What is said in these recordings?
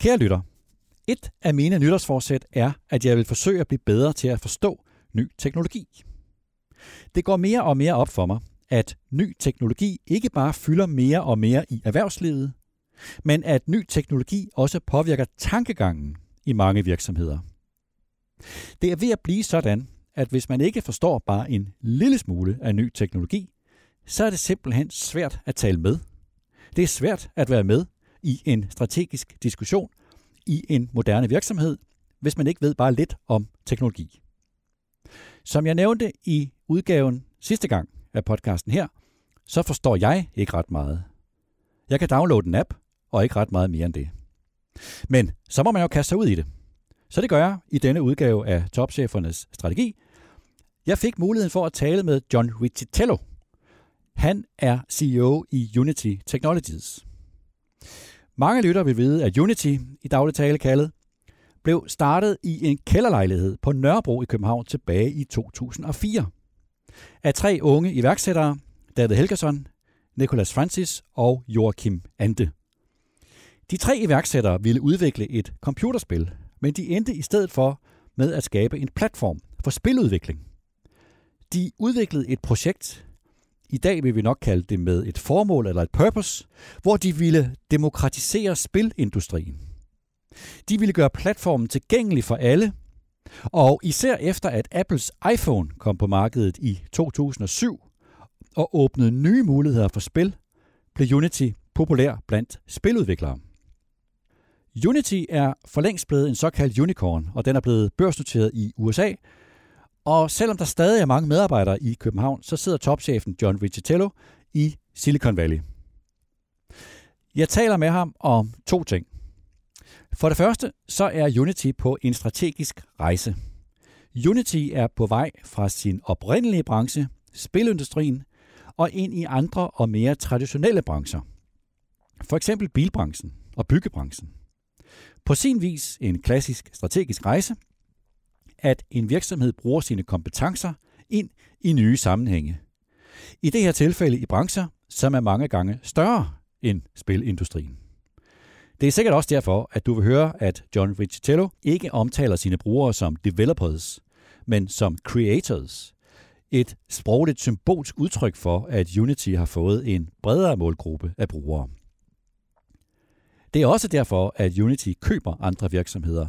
Kære lytter, et af mine nytårsforsæt er, at jeg vil forsøge at blive bedre til at forstå ny teknologi. Det går mere og mere op for mig, at ny teknologi ikke bare fylder mere og mere i erhvervslivet, men at ny teknologi også påvirker tankegangen i mange virksomheder. Det er ved at blive sådan, at hvis man ikke forstår bare en lille smule af ny teknologi, så er det simpelthen svært at tale med. Det er svært at være med i en strategisk diskussion i en moderne virksomhed, hvis man ikke ved bare lidt om teknologi. Som jeg nævnte i udgaven sidste gang af podcasten her, så forstår jeg ikke ret meget. Jeg kan downloade en app, og ikke ret meget mere end det. Men så må man jo kaste sig ud i det. Så det gør jeg i denne udgave af Topchefernes Strategi. Jeg fik muligheden for at tale med John Riccitello. Han er CEO i Unity Technologies. Mange lytter vil vide, at Unity, i daglig tale kaldet, blev startet i en kælderlejlighed på Nørrebro i København tilbage i 2004. Af tre unge iværksættere, David Helgerson, Nicholas Francis og Joachim Ante. De tre iværksættere ville udvikle et computerspil, men de endte i stedet for med at skabe en platform for spiludvikling. De udviklede et projekt, i dag vil vi nok kalde det med et formål eller et purpose, hvor de ville demokratisere spilindustrien. De ville gøre platformen tilgængelig for alle, og især efter at Apples iPhone kom på markedet i 2007 og åbnede nye muligheder for spil, blev Unity populær blandt spiludviklere. Unity er for længst blevet en såkaldt unicorn, og den er blevet børsnoteret i USA. Og selvom der stadig er mange medarbejdere i København, så sidder topchefen John Riccitello i Silicon Valley. Jeg taler med ham om to ting. For det første, så er Unity på en strategisk rejse. Unity er på vej fra sin oprindelige branche, spilindustrien, og ind i andre og mere traditionelle brancher. For eksempel bilbranchen og byggebranchen. På sin vis en klassisk strategisk rejse, at en virksomhed bruger sine kompetencer ind i nye sammenhænge. I det her tilfælde i brancher, som er mange gange større end spilindustrien. Det er sikkert også derfor, at du vil høre, at John Riccitello ikke omtaler sine brugere som developers, men som creators. Et sprogligt symbolsk udtryk for, at Unity har fået en bredere målgruppe af brugere. Det er også derfor, at Unity køber andre virksomheder.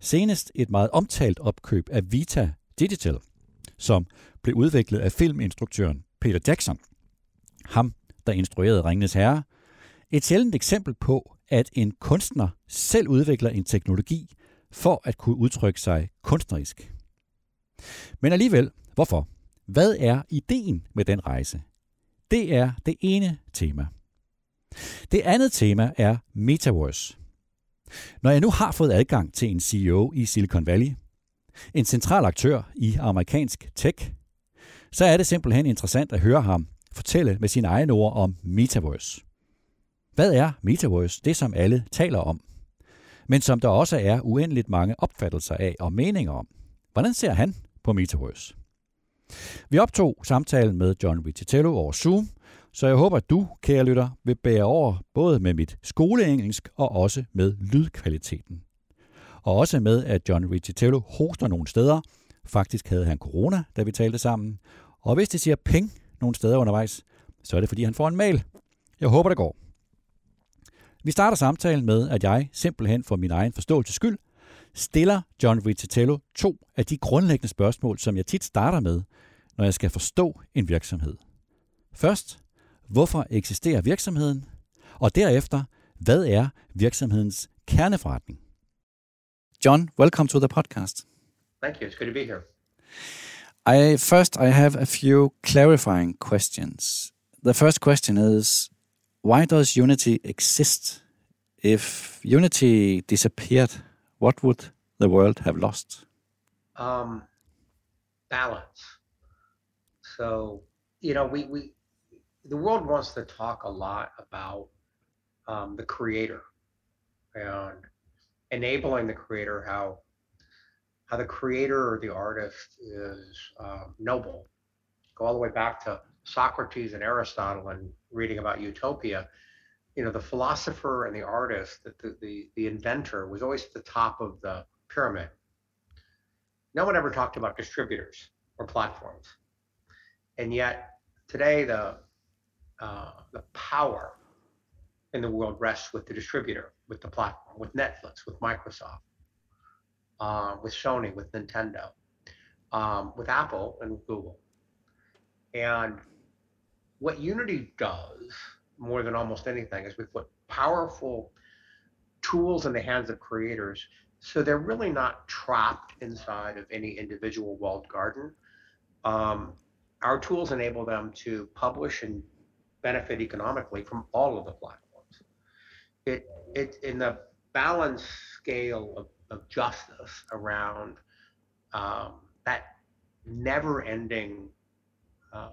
Senest et meget omtalt opkøb af Vita Digital, som blev udviklet af filminstruktøren Peter Jackson. Ham, der instruerede Ringnes Herre. Et sjældent eksempel på, at en kunstner selv udvikler en teknologi for at kunne udtrykke sig kunstnerisk. Men alligevel, hvorfor? Hvad er ideen med den rejse? Det er det ene tema. Det andet tema er Metaverse. Når jeg nu har fået adgang til en CEO i Silicon Valley, en central aktør i amerikansk tech, så er det simpelthen interessant at høre ham fortælle med sine egne ord om Metaverse. Hvad er Metaverse? Det, som alle taler om, men som der også er uendeligt mange opfattelser af og meninger om. Hvordan ser han på Metaverse? Vi optog samtalen med John Vitello over Zoom, så jeg håber, at du, kære lytter, vil bære over både med mit skoleengelsk og også med lydkvaliteten. Og også med, at John Riccitello hoster nogle steder. Faktisk havde han corona, da vi talte sammen. Og hvis det siger ping nogle steder undervejs, så er det fordi, han får en mail. Jeg håber, det går. Vi starter samtalen med, at jeg simpelthen for min egen forståelse skyld stiller John Riccitello to af de grundlæggende spørgsmål, som jeg tit starter med, når jeg skal forstå en virksomhed. Først, hvorfor eksisterer virksomheden? Og derefter, hvad er virksomhedens kerneforretning? John, welcome to the podcast. Thank you. It's good to be here. I first I have a few clarifying questions. The first question is why does Unity exist? If Unity disappeared, what would the world have lost? Um, balance. So, you know, we, we, the world wants to talk a lot about um, the creator and enabling the creator, how, how the creator or the artist is uh, noble. Go all the way back to Socrates and Aristotle and reading about utopia you know, the philosopher and the artist, the, the, the, inventor was always at the top of the pyramid. No one ever talked about distributors or platforms. And yet today the, uh, the power in the world rests with the distributor, with the platform, with Netflix, with Microsoft, uh, with Sony, with Nintendo, um, with Apple and Google. And what Unity does more than almost anything is we put powerful tools in the hands of creators so they're really not trapped inside of any individual walled garden. Um, our tools enable them to publish and benefit economically from all of the platforms. It, it in the balance scale of, of justice around um, that never-ending uh,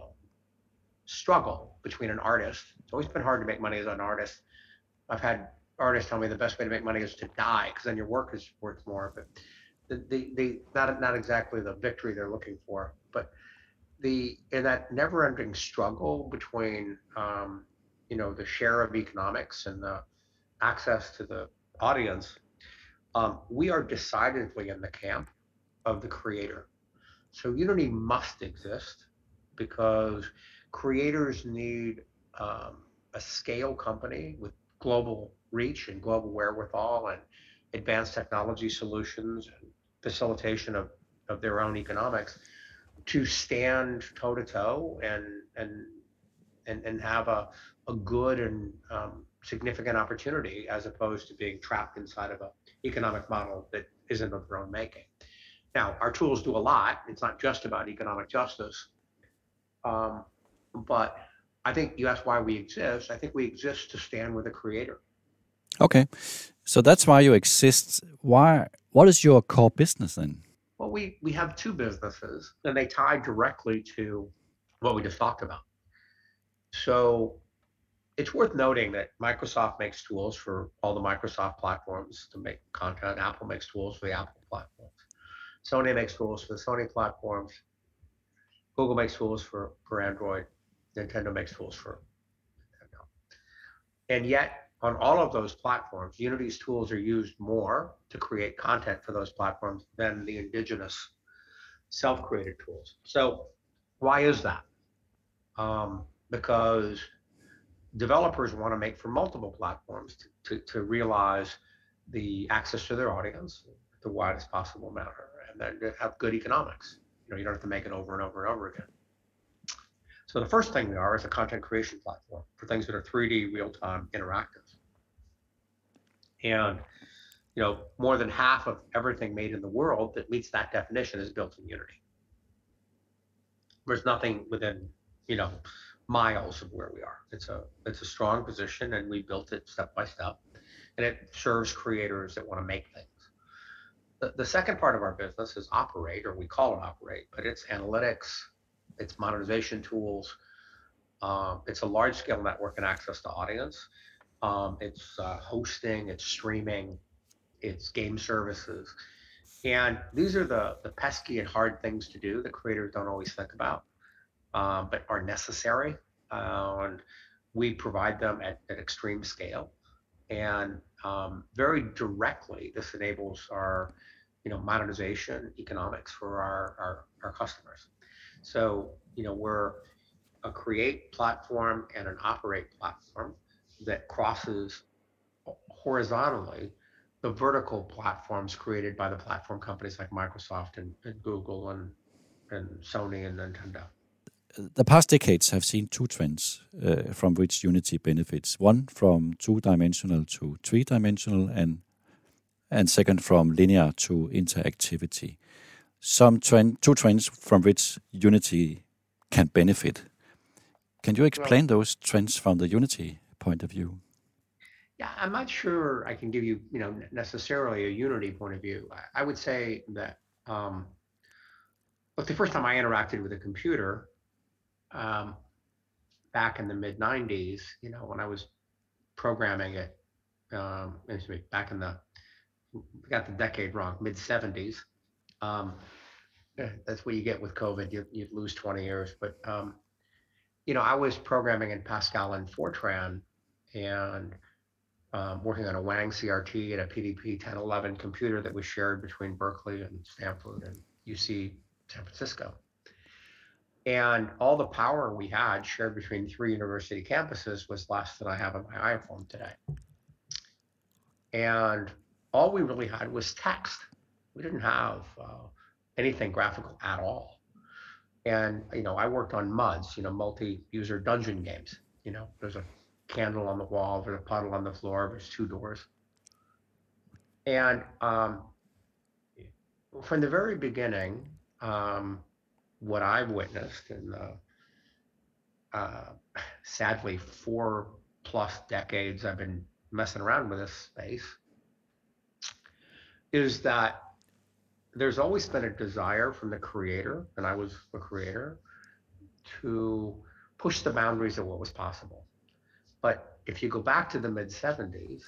struggle between an artist. It's always been hard to make money as an artist. I've had artists tell me the best way to make money is to die because then your work is worth more. But the, the, the not not exactly the victory they're looking for, but the in that never-ending struggle between um, you know the share of economics and the access to the audience, um, we are decidedly in the camp of the creator. So Unity must exist because creators need um, a scale company with global reach and global wherewithal and advanced technology solutions and facilitation of, of their own economics to stand toe to toe and and and and have a a good and um, significant opportunity as opposed to being trapped inside of a economic model that isn't of their own making. Now, our tools do a lot. It's not just about economic justice, um, but I think you asked why we exist. I think we exist to stand with the creator. Okay, so that's why you exist. Why? What is your core business then? Well, we we have two businesses, and they tie directly to what we just talked about. So it's worth noting that Microsoft makes tools for all the Microsoft platforms to make content. Apple makes tools for the Apple platforms. Sony makes tools for the Sony platforms. Google makes tools for, for Android. Nintendo makes tools for Nintendo. And yet, on all of those platforms, Unity's tools are used more to create content for those platforms than the indigenous self-created tools. So why is that? Um, because developers want to make for multiple platforms to, to, to realize the access to their audience the widest possible manner and then have good economics. You know, you don't have to make it over and over and over again. So the first thing we are is a content creation platform for things that are 3D, real-time, interactive. And you know, more than half of everything made in the world that meets that definition is built in Unity. There's nothing within, you know, miles of where we are. It's a it's a strong position, and we built it step by step, and it serves creators that want to make things. The, the second part of our business is operate, or we call it operate, but it's analytics, it's monetization tools, um, it's a large scale network and access to audience. Um, it's uh, hosting, it's streaming, it's game services. And these are the, the pesky and hard things to do that creators don't always think about, um, but are necessary. Uh, and we provide them at, at extreme scale. And um, very directly, this enables our you know, monetization economics for our, our, our customers. So, you know, we're a create platform and an operate platform that crosses horizontally the vertical platforms created by the platform companies like Microsoft and, and Google and, and Sony and Nintendo. The past decades have seen two trends uh, from which Unity benefits. One from two-dimensional to three-dimensional, and and second from linear to interactivity. Some trend, two trends from which Unity can benefit. Can you explain well, those trends from the Unity point of view? Yeah, I'm not sure I can give you, you know, necessarily a Unity point of view. I, would say that, um, look, the first time I interacted with a computer um, back in the mid 90s, you know, when I was programming it, um, excuse me, back in the, got the decade wrong, mid 70s. Um, that's what you get with COVID. You, you lose 20 years. But, um, you know, I was programming in Pascal and Fortran and um, working on a Wang CRT and a PDP 1011 computer that was shared between Berkeley and Stanford and UC San Francisco. And all the power we had shared between three university campuses was less than I have on my iPhone today. And all we really had was text. We didn't have uh, anything graphical at all. And you know, I worked on MUDs, you know, multi-user dungeon games. You know, there's a candle on the wall, there's a puddle on the floor, there's two doors. And um, from the very beginning, um, what I've witnessed in the uh, sadly four plus decades I've been messing around with this space is that there's always been a desire from the creator, and I was a creator, to push the boundaries of what was possible. But if you go back to the mid 70s,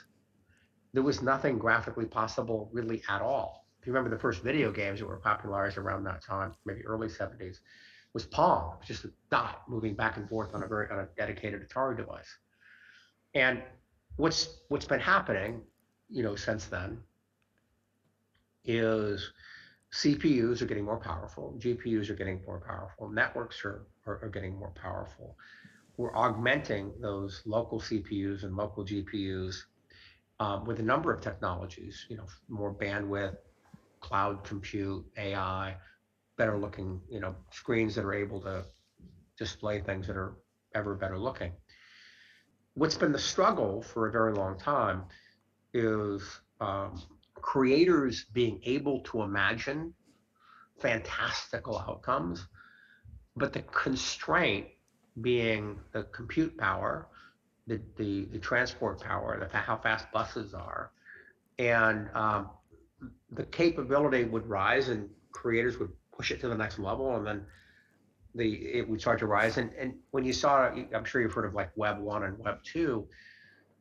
there was nothing graphically possible really at all. If you remember the first video games that were popularized around that time, maybe early 70s, was Pong. Just a dot moving back and forth on a very on a dedicated Atari device. And what's what's been happening, you know, since then is CPUs are getting more powerful, GPUs are getting more powerful, networks are, are, are, getting more powerful. We're augmenting those local CPUs and local GPUs um, with a number of technologies, you know, more bandwidth, cloud compute, AI, better looking, you know, screens that are able to display things that are ever better looking. What's been the struggle for a very long time is um, creators being able to imagine fantastical outcomes, but the constraint being the compute power, the the, the transport power, the how fast buses are, and um, the capability would rise, and creators would push it to the next level, and then the it would start to rise. And and when you saw, I'm sure you've heard of like Web one and Web two,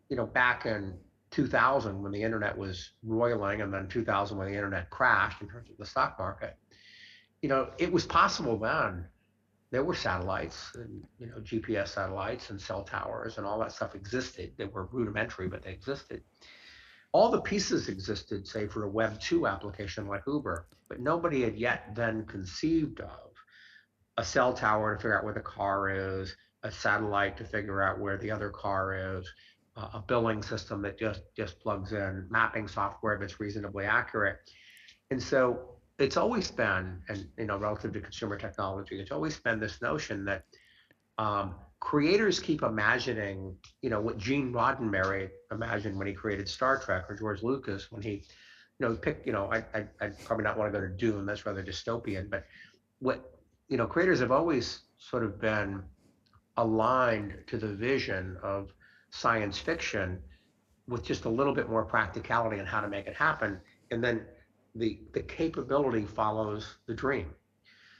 you know, back in 2000 when the internet was roiling and then 2000 when the internet crashed in terms of the stock market. You know it was possible then there were satellites and you know gps satellites and cell towers and all that stuff existed. They were rudimentary but they existed. All the pieces existed say for a web 2 application like uber but nobody had yet then conceived of a cell tower to figure out where the car is a satellite to figure out where the other car is a billing system that just just plugs in mapping software that's reasonably accurate. And so it's always been, and you know, relative to consumer technology, it's always been this notion that um, creators keep imagining, you know, what Gene Roddenberry imagined when he created Star Trek, or George Lucas when he, you know, picked, you know, I, I, I'd probably not want to go to Dune, that's rather dystopian, but what, you know, creators have always sort of been aligned to the vision of science fiction with just a little bit more practicality on how to make it happen. And then the, the capability follows the dream.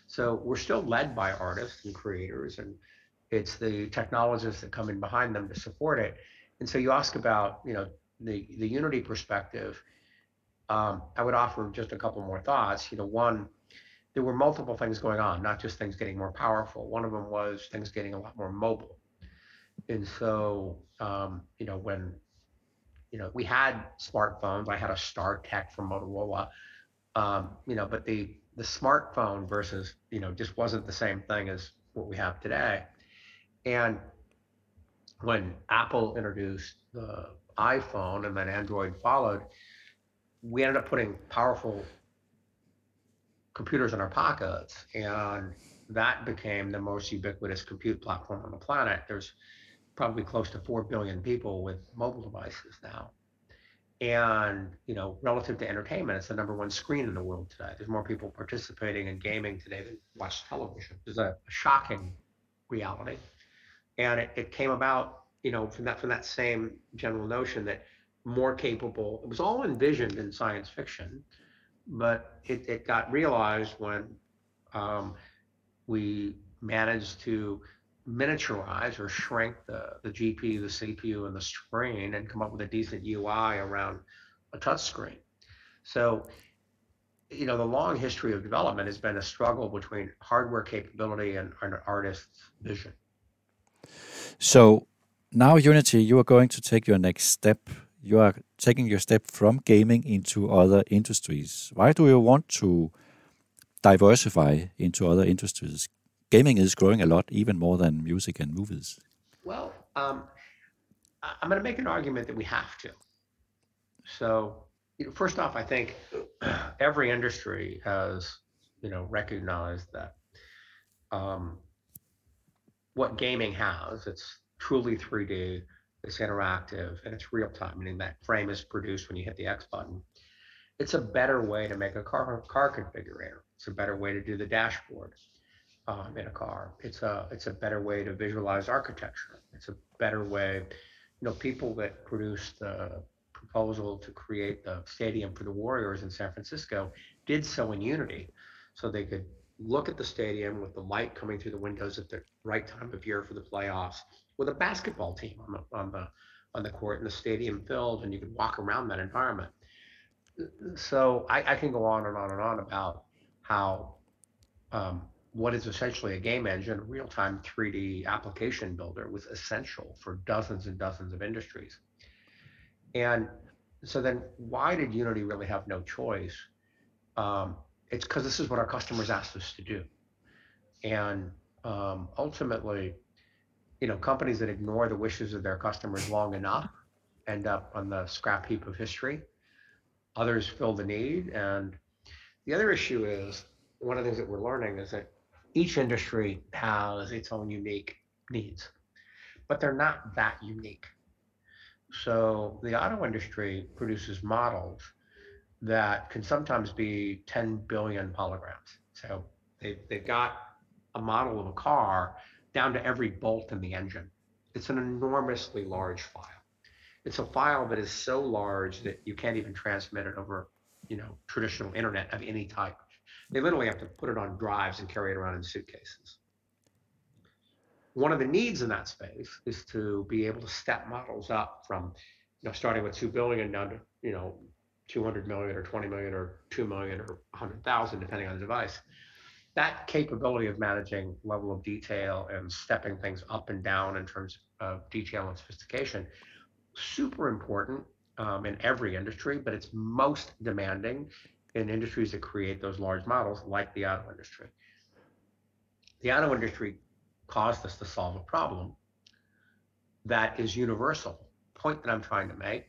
So we're still led by artists and creators, and it's the technologists that come in behind them to support it. And so you ask about, you know, the, the Unity perspective. Um, I would offer just a couple more thoughts. You know, one, there were multiple things going on, not just things getting more powerful. One of them was things getting a lot more mobile and so um, you know when you know we had smartphones i had a StarTAC from motorola um, you know but the the smartphone versus you know just wasn't the same thing as what we have today. And when apple introduced the iphone and then android followed we ended up putting powerful computers in our pockets and that became the most ubiquitous compute platform on the planet. There's probably close to 4 billion people with mobile devices now. And, you know, relative to entertainment, it's the number one screen in the world today. There's more people participating in gaming today than watch television. There's a, shocking reality. And it, it came about, you know, from that from that same general notion that more capable, it was all envisioned in science fiction, but it, it got realized when um, we managed to miniaturize or shrink the, the GPU, the CPU, and the screen and come up with a decent UI around a touch screen. So, you know, the long history of development has been a struggle between hardware capability and, an artist's vision. So, Now, Unity, you are going to take your next step. You are taking your step from gaming into other industries. Why do you want to diversify into other industries? Gaming is growing a lot, even more than music and movies. Well, um, I'm going to make an argument that we have to. So, you know, first off, I think every industry has, you know, recognized that um, what gaming has, it's truly 3D, it's interactive, and it's real time, meaning that frame is produced when you hit the X button. It's a better way to make a car car configurator. It's a better way to do the dashboard um, in a car. It's a it's a better way to visualize architecture. It's a better way. You know, people that produced the proposal to create the stadium for the Warriors in San Francisco did so in Unity, so they could look at the stadium with the light coming through the windows at the right time of year for the playoffs, with a basketball team on the on the on the court and the stadium filled, and you could walk around that environment. So I, I can go on and on and on about how um, what is essentially a game engine, a real-time 3D application builder, was essential for dozens and dozens of industries. And so then, why did Unity really have no choice? Um, it's because this is what our customers asked us to do, and um, ultimately, you know, companies that ignore the wishes of their customers long enough end up on the scrap heap of history. Others fill the need, and the other issue is one of the things that we're learning is that each industry has its own unique needs, but they're not that unique. So the auto industry produces models that can sometimes be 10 billion polygons. So they, they've got a model of a car down to every bolt in the engine. It's an enormously large file. It's a file that is so large that you can't even transmit it over, you know, traditional internet of any type. They literally have to put it on drives and carry it around in suitcases. One of the needs in that space is to be able to step models up from, you know, starting with 2 billion down to, you know, 200 million or 20 million or 2 million or 100,000, depending on the device. That capability of managing level of detail and stepping things up and down in terms of detail and sophistication, super important um, in every industry, but it's most demanding in industries that create those large models, like the auto industry. The auto industry caused us to solve a problem that is universal. Point that I'm trying to make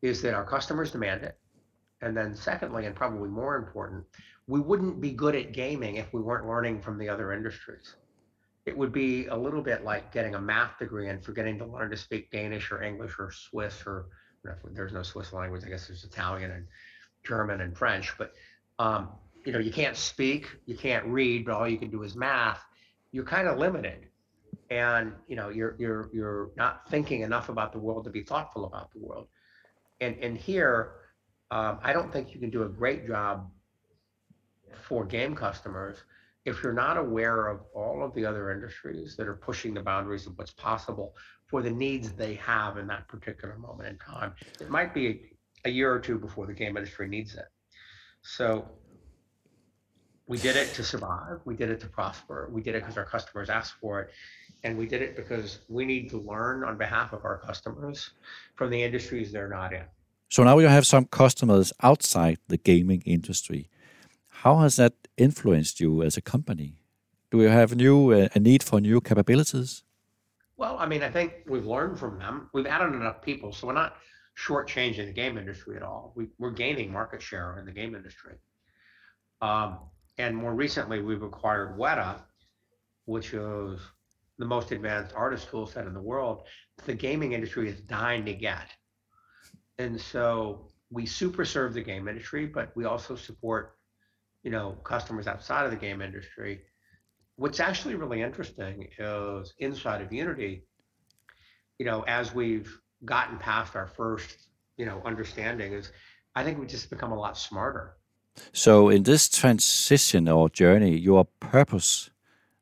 is that our customers demand it. And then, secondly, and probably more important, we wouldn't be good at gaming if we weren't learning from the other industries. It would be a little bit like getting a math degree and forgetting to learn to speak Danish or English or Swiss or there's no Swiss language. I guess there's Italian and German and French, but um, you know, you can't speak, you can't read, but all you can do is math. You're kind of limited, and you know, you're you're you're not thinking enough about the world to be thoughtful about the world. And and here, um, I don't think you can do a great job for game customers if you're not aware of all of the other industries that are pushing the boundaries of what's possible for the needs they have in that particular moment in time. It might be a year or two before the game industry needs it. So we did it to survive. We did it to prosper. We did it because our customers asked for it. And we did it because we need to learn on behalf of our customers from the industries they're not in. So now you have some customers outside the gaming industry. How has that influenced you as a company? Do you have new uh, a need for new capabilities? Well, I mean, I think we've learned from them. We've added enough people, so we're not shortchanging the game industry at all. We, we're gaining market share in the game industry. Um, and more recently, we've acquired Weta, which is the most advanced artist tool set in the world. The gaming industry is dying to get. And so we super serve the game industry, but we also support, you know, customers outside of the game industry. What's actually really interesting is inside of Unity, you know, as we've gotten past our first, you know, understanding is I think we just become a lot smarter. So in this transition or journey, your purpose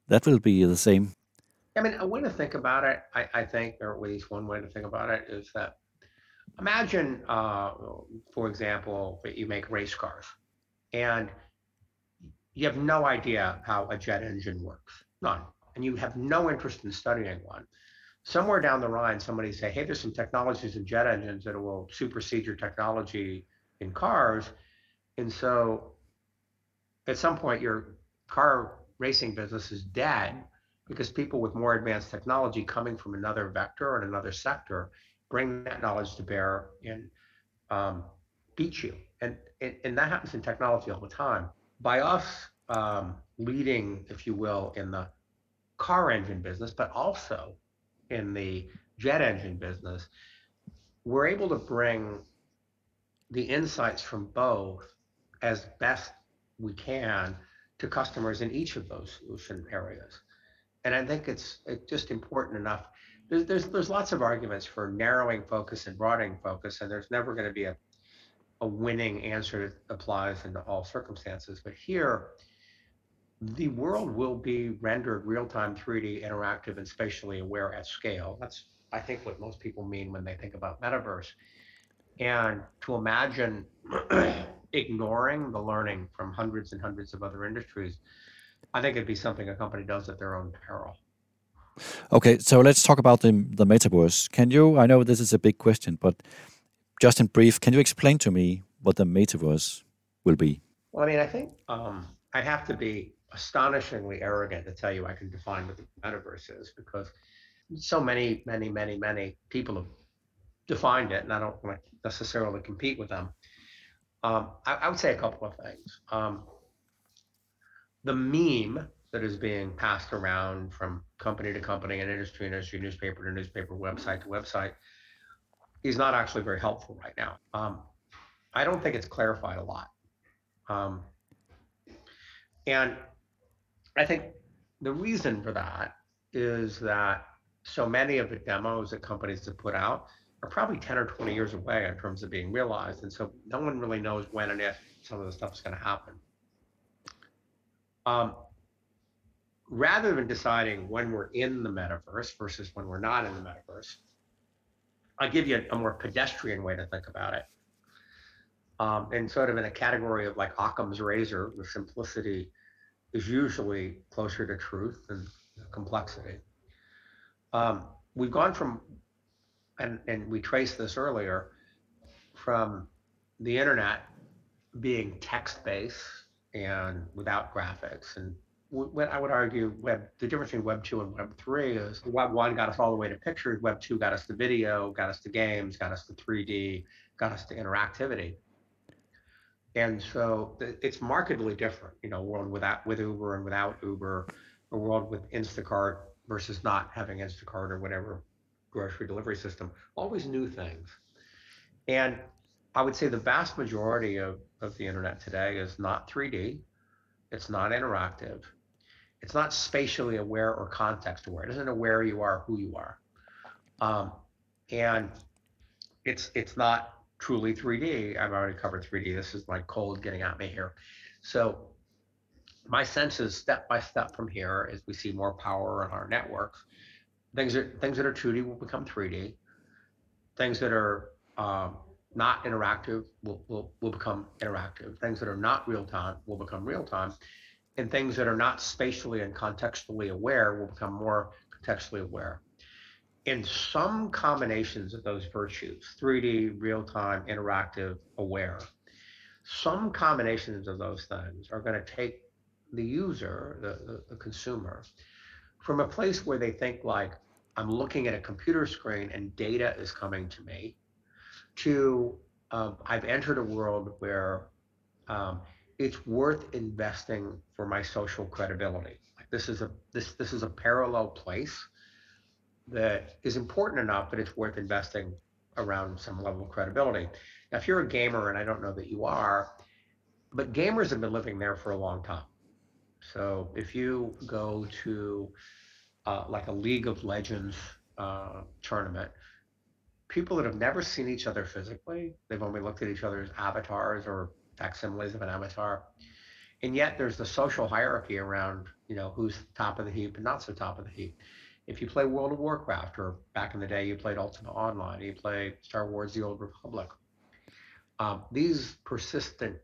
that will be the same. I mean, a way to think about it, I, I think, or at least one way to think about it, is that imagine, uh, for example, that you make race cars, and you have no idea how a jet engine works, none, and you have no interest in studying one. Somewhere down the line, somebody say, hey, there's some technologies in jet engines that will supersede your technology in cars. And so at some point, your car racing business is dead because people with more advanced technology coming from another vector or another sector bring that knowledge to bear and um, beat you. And, and, and that happens in technology all the time. By us um, leading, if you will, in the car engine business, but also in the jet engine business, we're able to bring the insights from both as best we can to customers in each of those solution areas. And I think it's, it's just important enough. There's, there's, there's lots of arguments for narrowing focus and broadening focus, and there's never going to be a, a winning answer that applies in all circumstances. But here, the world will be rendered real-time 3D interactive and spatially aware at scale. That's, I think, what most people mean when they think about metaverse. And to imagine ignoring the learning from hundreds and hundreds of other industries, I think it'd be something a company does at their own peril. Okay, so let's talk about the the metaverse. Can you? I know this is a big question, but just in brief, can you explain to me what the metaverse will be? Well, I mean, I think um, I'd have to be astonishingly arrogant to tell you I can define what the metaverse is because so many, many, many, many people have defined it, and I don't want to necessarily compete with them. Um, I, I, would say a couple of things. Um, the meme that is being passed around from company to company and industry to industry, newspaper to newspaper, website to website, is not actually very helpful right now. Um, I don't think it's clarified a lot. Um, and I think the reason for that is that so many of the demos that companies have put out are probably 10 or 20 years away in terms of being realized. And so no one really knows when and if some of the stuff is going to happen. Um, rather than deciding when we're in the metaverse versus when we're not in the metaverse, I'll give you a, a more pedestrian way to think about it. Um, and sort of in a category of like Occam's razor, the simplicity is usually closer to truth than complexity. Um, we've gone from, and, and we traced this earlier, from the internet being text based and without graphics. And what I would argue, web the difference between Web two and Web three is Web one got us all the way to pictures, Web two got us to video, got us to games, got us to 3D, got us to interactivity. And so it's markedly different, you know, world without with Uber and without Uber, a world with Instacart versus not having Instacart or whatever grocery delivery system. Always new things. And I would say the vast majority of, of the internet today is not 3D, it's not interactive, it's not spatially aware or context aware. It doesn't know where you are, who you are. Um, and it's it's not truly 3D. I've already covered 3D. This is like cold getting at me here. So my sense is step by step from here as we see more power in our networks, things that things that are 2D will become 3D. Things that are um, not interactive will, will, will become interactive. Things that are not real time will become real time. And things that are not spatially and contextually aware will become more contextually aware in some combinations of those virtues 3D, real time, interactive, aware some combinations of those things are going to take the user, the, the, the, consumer, from a place where they think like, I'm looking at a computer screen and data is coming to me, to um, I've entered a world where um, it's worth investing for my social credibility. Like this is a this this is a parallel place that is important enough that it's worth investing around some level of credibility. Now, if you're a gamer, and I don't know that you are, but gamers have been living there for a long time. So if you go to uh, like a League of Legends uh, tournament, people that have never seen each other physically, they've only looked at each other's avatars or facsimiles of an avatar. And yet there's the social hierarchy around, you know, who's top of the heap and not so top of the heap if you play World of Warcraft, or back in the day you played Ultima Online, you play Star Wars: The Old Republic. Um, these persistent,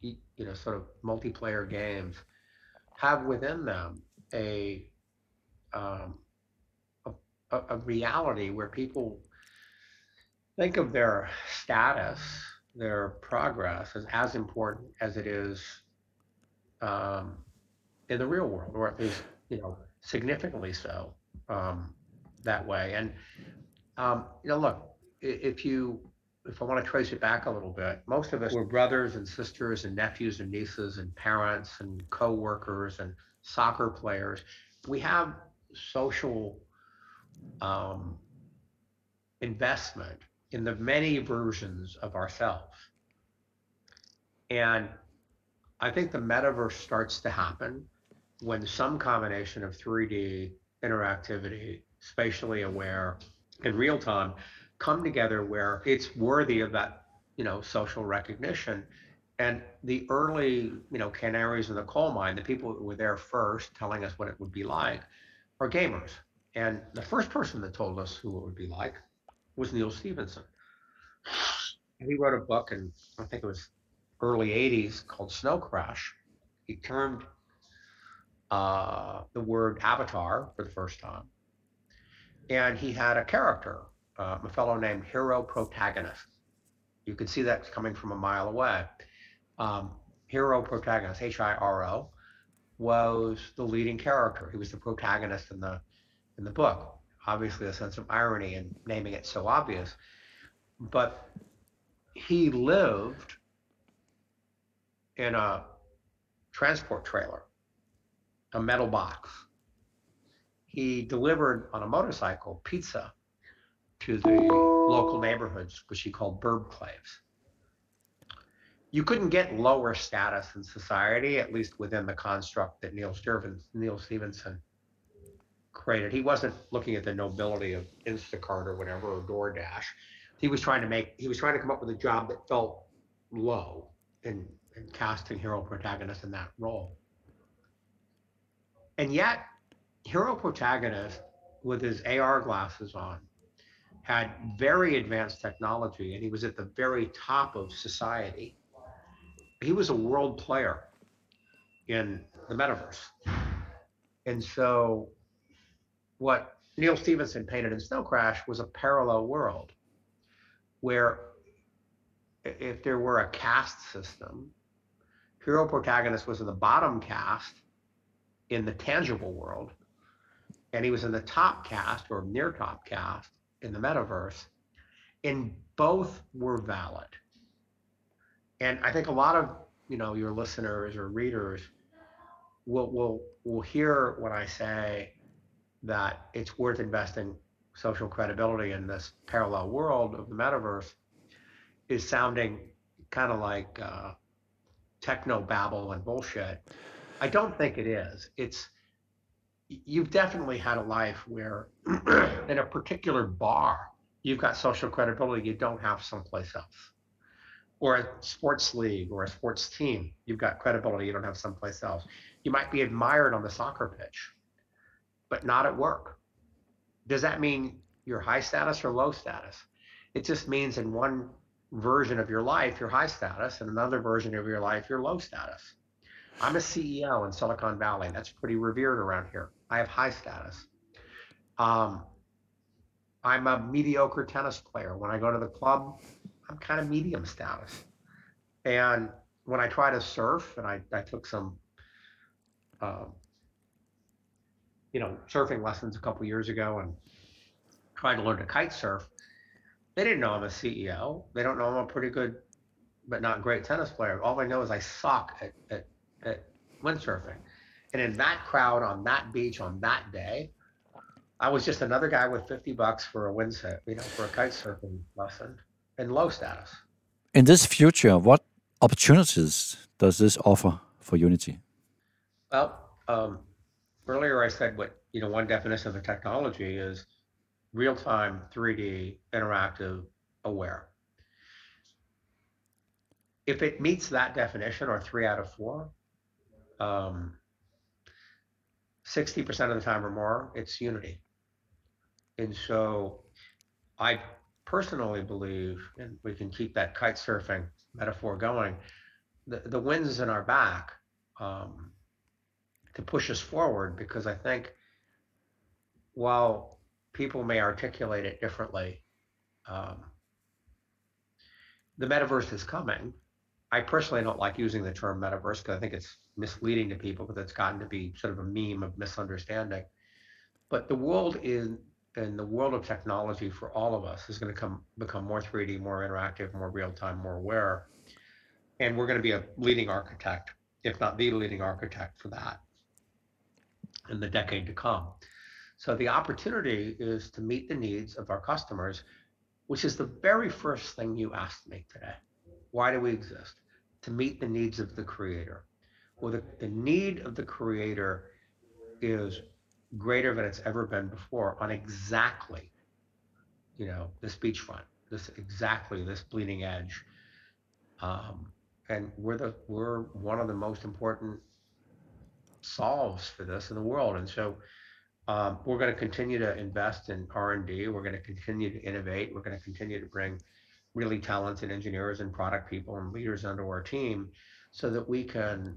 you know, sort of multiplayer games have within them a, um, a a, reality where people think of their status, their progress as as important as it is um, in the real world, or at least you know significantly so um, that way. And um, you know, look, if you if I want to trace it back a little bit, most of us were brothers and sisters and nephews and nieces and parents and co-workers and soccer players. We have social um, investment in the many versions of ourselves. And I think the metaverse starts to happen when some combination of 3D interactivity, spatially aware, in real time come together where it's worthy of that, you know, social recognition. And the early, you know, canaries in the coal mine, the people that were there first telling us what it would be like, are gamers. And the first person that told us who it would be like was Neal Stephenson. He wrote a book in, I think it was early 80s called Snow Crash. He termed uh, the word avatar for the first time. And he had a character, uh, a fellow named Hero Protagonist. You can see that coming from a mile away. Um, Hero Protagonist, H I R O, was the leading character. He was the protagonist in the in the book. Obviously, a sense of irony in naming it so obvious, but he lived in a transport trailer, a metal box. He delivered on a motorcycle pizza to the local neighborhoods, which he called burbclaves. You couldn't get lower status in society, at least within the construct that Neal, Stephenson, Neal Stephenson created. He wasn't looking at the nobility of Instacart or whatever or DoorDash. He was trying to make he was trying to come up with a job that felt low and, and casting hero protagonist in that role. And yet, hero protagonist with his AR glasses on had very advanced technology and he was at the very top of society. He was a world player in the metaverse. And so what Neal Stephenson painted in Snow Crash was a parallel world where if there were a caste system, hero protagonist was in the bottom caste in the tangible world, and he was in the top cast or near top cast in the metaverse, and both were valid. And I think a lot of you know your listeners or readers will will will hear when I say that it's worth investing social credibility in this parallel world of the metaverse is sounding kind of like uh, techno babble and bullshit. I don't think it is. It's you've definitely had a life where in a particular bar you've got social credibility you don't have someplace else or a sports league or a sports team you've got credibility you don't have someplace else you might be admired on the soccer pitch but not at work. Does that mean you're high status or low status? It just means in one version of your life, you're high status, and another version of your life, you're low status. I'm a CEO in Silicon Valley. That's pretty revered around here. I have high status. Um, I'm a mediocre tennis player. When I go to the club, I'm kind of medium status. And when I try to surf, and I, I took some um, you know, surfing lessons a couple years ago and tried to learn to kite surf. They didn't know I'm a CEO. They don't know I'm a pretty good, but not great tennis player. All they know is I suck at, at, at windsurfing. And in that crowd on that beach on that day, I was just another guy with 50 bucks for a wind set, you know, for a kite surfing lesson and low status. In this future, what opportunities does this offer for Unity? Well, um, earlier I said what, you know, one definition of the technology is real-time 3D interactive aware. If it meets that definition or three out of four, um, 60% of the time or more, it's Unity. And so I personally believe, and we can keep that kite surfing metaphor going, the, the wind's in our back. Um, to push us forward because I think while people may articulate it differently. Um, the metaverse is coming. I personally don't like using the term metaverse because I think it's misleading to people because it's gotten to be sort of a meme of misunderstanding. But the world in and the world of technology for all of us is going to come become more 3D, more interactive, more real time, more aware, and we're going to be a leading architect, if not the leading architect for that, in the decade to come. So the opportunity is to meet the needs of our customers, which is the very first thing you asked me today. Why do we exist? To meet the needs of the creator. Well, the, the need of the creator is greater than it's ever been before on exactly, you know, this beachfront, this exactly this bleeding edge. Um, and we're the we're one of the most important solves for this in the world. And so um, we're going to continue to invest in R&D. We're going to continue to innovate. We're going to continue to bring really talented engineers and product people and leaders onto our team so that we can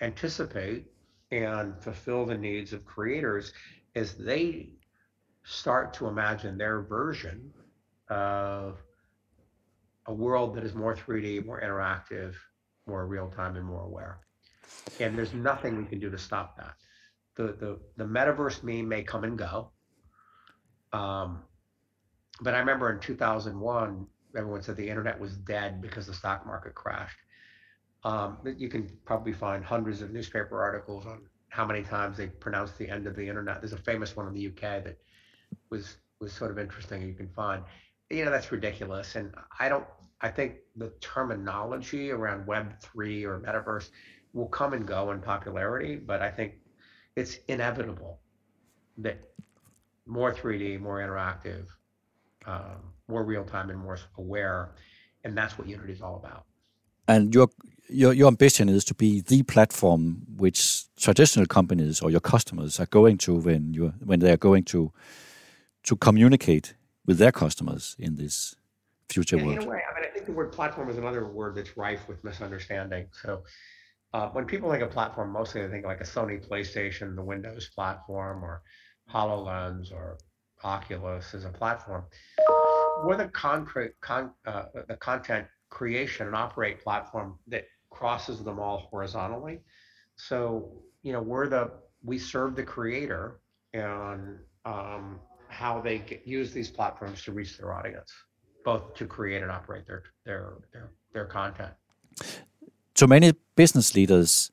anticipate and fulfill the needs of creators as they start to imagine their version of a world that is more 3D, more interactive, more real time, and more aware. And there's nothing we can do to stop that. The the the metaverse meme may come and go. Um, but I remember in 2001, everyone said the internet was dead because the stock market crashed. Um, you can probably find hundreds of newspaper articles on how many times they pronounced the end of the internet. There's a famous one in the UK that was was sort of interesting. You can find, you know, that's ridiculous. And I don't. I think the terminology around Web three or metaverse will come and go in popularity, but I think it's inevitable that more 3D, more interactive, um, more real time, and more aware, and that's what Unity is all about. And your your your ambition is to be the platform which traditional companies or your customers are going to when you when they are going to to communicate with their customers in this future yeah, world. In a way, I mean, I think the word platform is another word that's rife with misunderstanding. So, uh, when people think of platform, mostly they think like a Sony PlayStation, the Windows platform, or HoloLens or Oculus as a platform. We're the concrete, con, uh, the content creation and operate platform that crosses them all horizontally. So, you know, we're the, we serve the creator and um, how they get, use these platforms to reach their audience, both to create and operate their, their, their, their content. To many business leaders,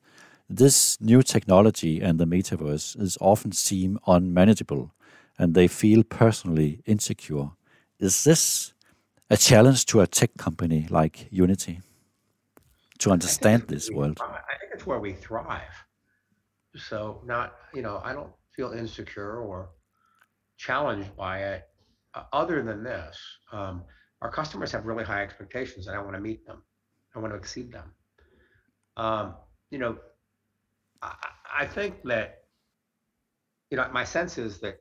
this new technology and the metaverse is often seem unmanageable and they feel personally insecure. Is this a challenge to a tech company like Unity? to understand this world? I think it's where we thrive. So not, you know, I don't feel insecure or challenged by it. Uh, other than this, um, our customers have really high expectations, and I want to meet them. I want to exceed them. Um, you know, I, I think that, you know, my sense is that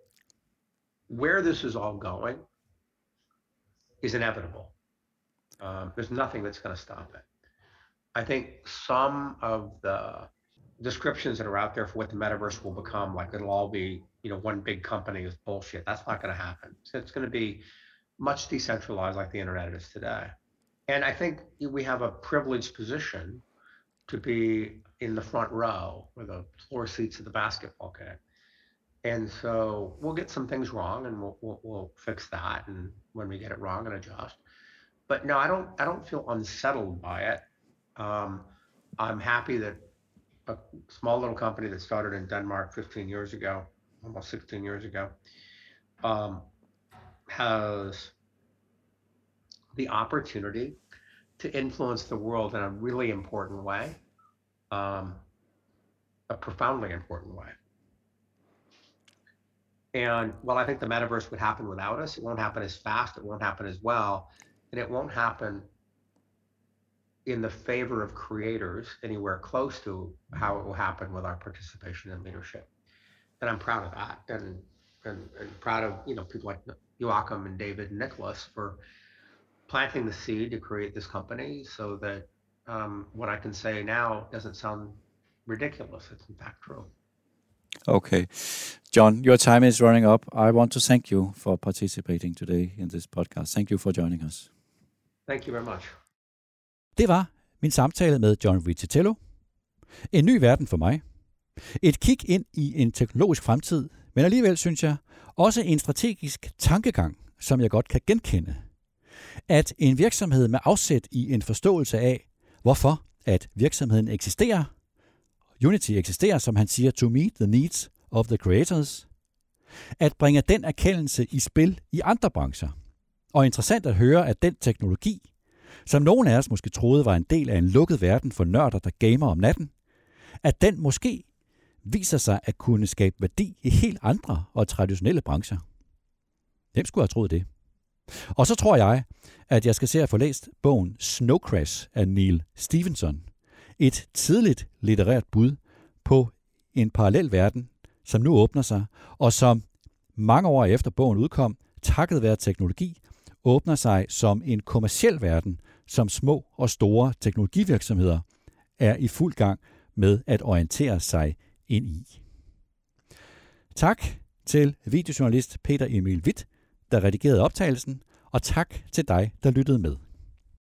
where this is all going is inevitable. Um, there's nothing that's going to stop it. I think some of the descriptions that are out there for what the metaverse will become, like it'll all be, you know, one big company is bullshit. That's not going to happen. So it's going to be much decentralized like the internet is today. And I think we have a privileged position to be in the front row with the floor seats of the basketball game. And so we'll get some things wrong and we'll, we'll, we'll fix that. And when we get it wrong and adjust. But no, I don't, I don't feel unsettled by it. Um, I'm happy that a small little company that started in Denmark 15 years ago, almost 16 years ago, um, has the opportunity to influence the world in a really important way, um, a profoundly important way. And while I think the metaverse would happen without us, it won't happen as fast, it won't happen as well, and it won't happen in the favor of creators anywhere close to how it will happen with our participation and leadership. And I'm proud of that and, and, and proud of, you know, people like Joachim and David and Nicholas for planting the seed to create this company so that um, what I can say now doesn't sound ridiculous. It's in fact true. Okay. John, your time is running up. I want to thank you for participating today in this podcast. Thank you for joining us. Thank you very much. Det var min samtale med John Riccitello. En ny verden for mig. Et kig ind i en teknologisk fremtid, men alligevel synes jeg også en strategisk tankegang, som jeg godt kan genkende. At en virksomhed med afsæt i en forståelse af, hvorfor at virksomheden eksisterer, Unity eksisterer, som han siger, to meet the needs of the creators, at bringe den erkendelse i spil i andre brancher. Og interessant at høre, at den teknologi, som nogen af os måske troede var en del af en lukket verden for nørder, der gamer om natten, at den måske viser sig at kunne skabe værdi i helt andre og traditionelle brancher. Hvem skulle have troet det? Og så tror jeg, at jeg skal se at få læst bogen Snow Crash af Neil Stevenson. Et tidligt litterært bud på en parallel verden, som nu åbner sig, og som mange år efter bogen udkom, takket være teknologi, åbner sig som en kommersiel verden, som små og store teknologivirksomheder er i fuld gang med at orientere sig ind i. Tak til videojournalist Peter Emil Witt, der redigerede optagelsen, og tak til dig, der lyttede med.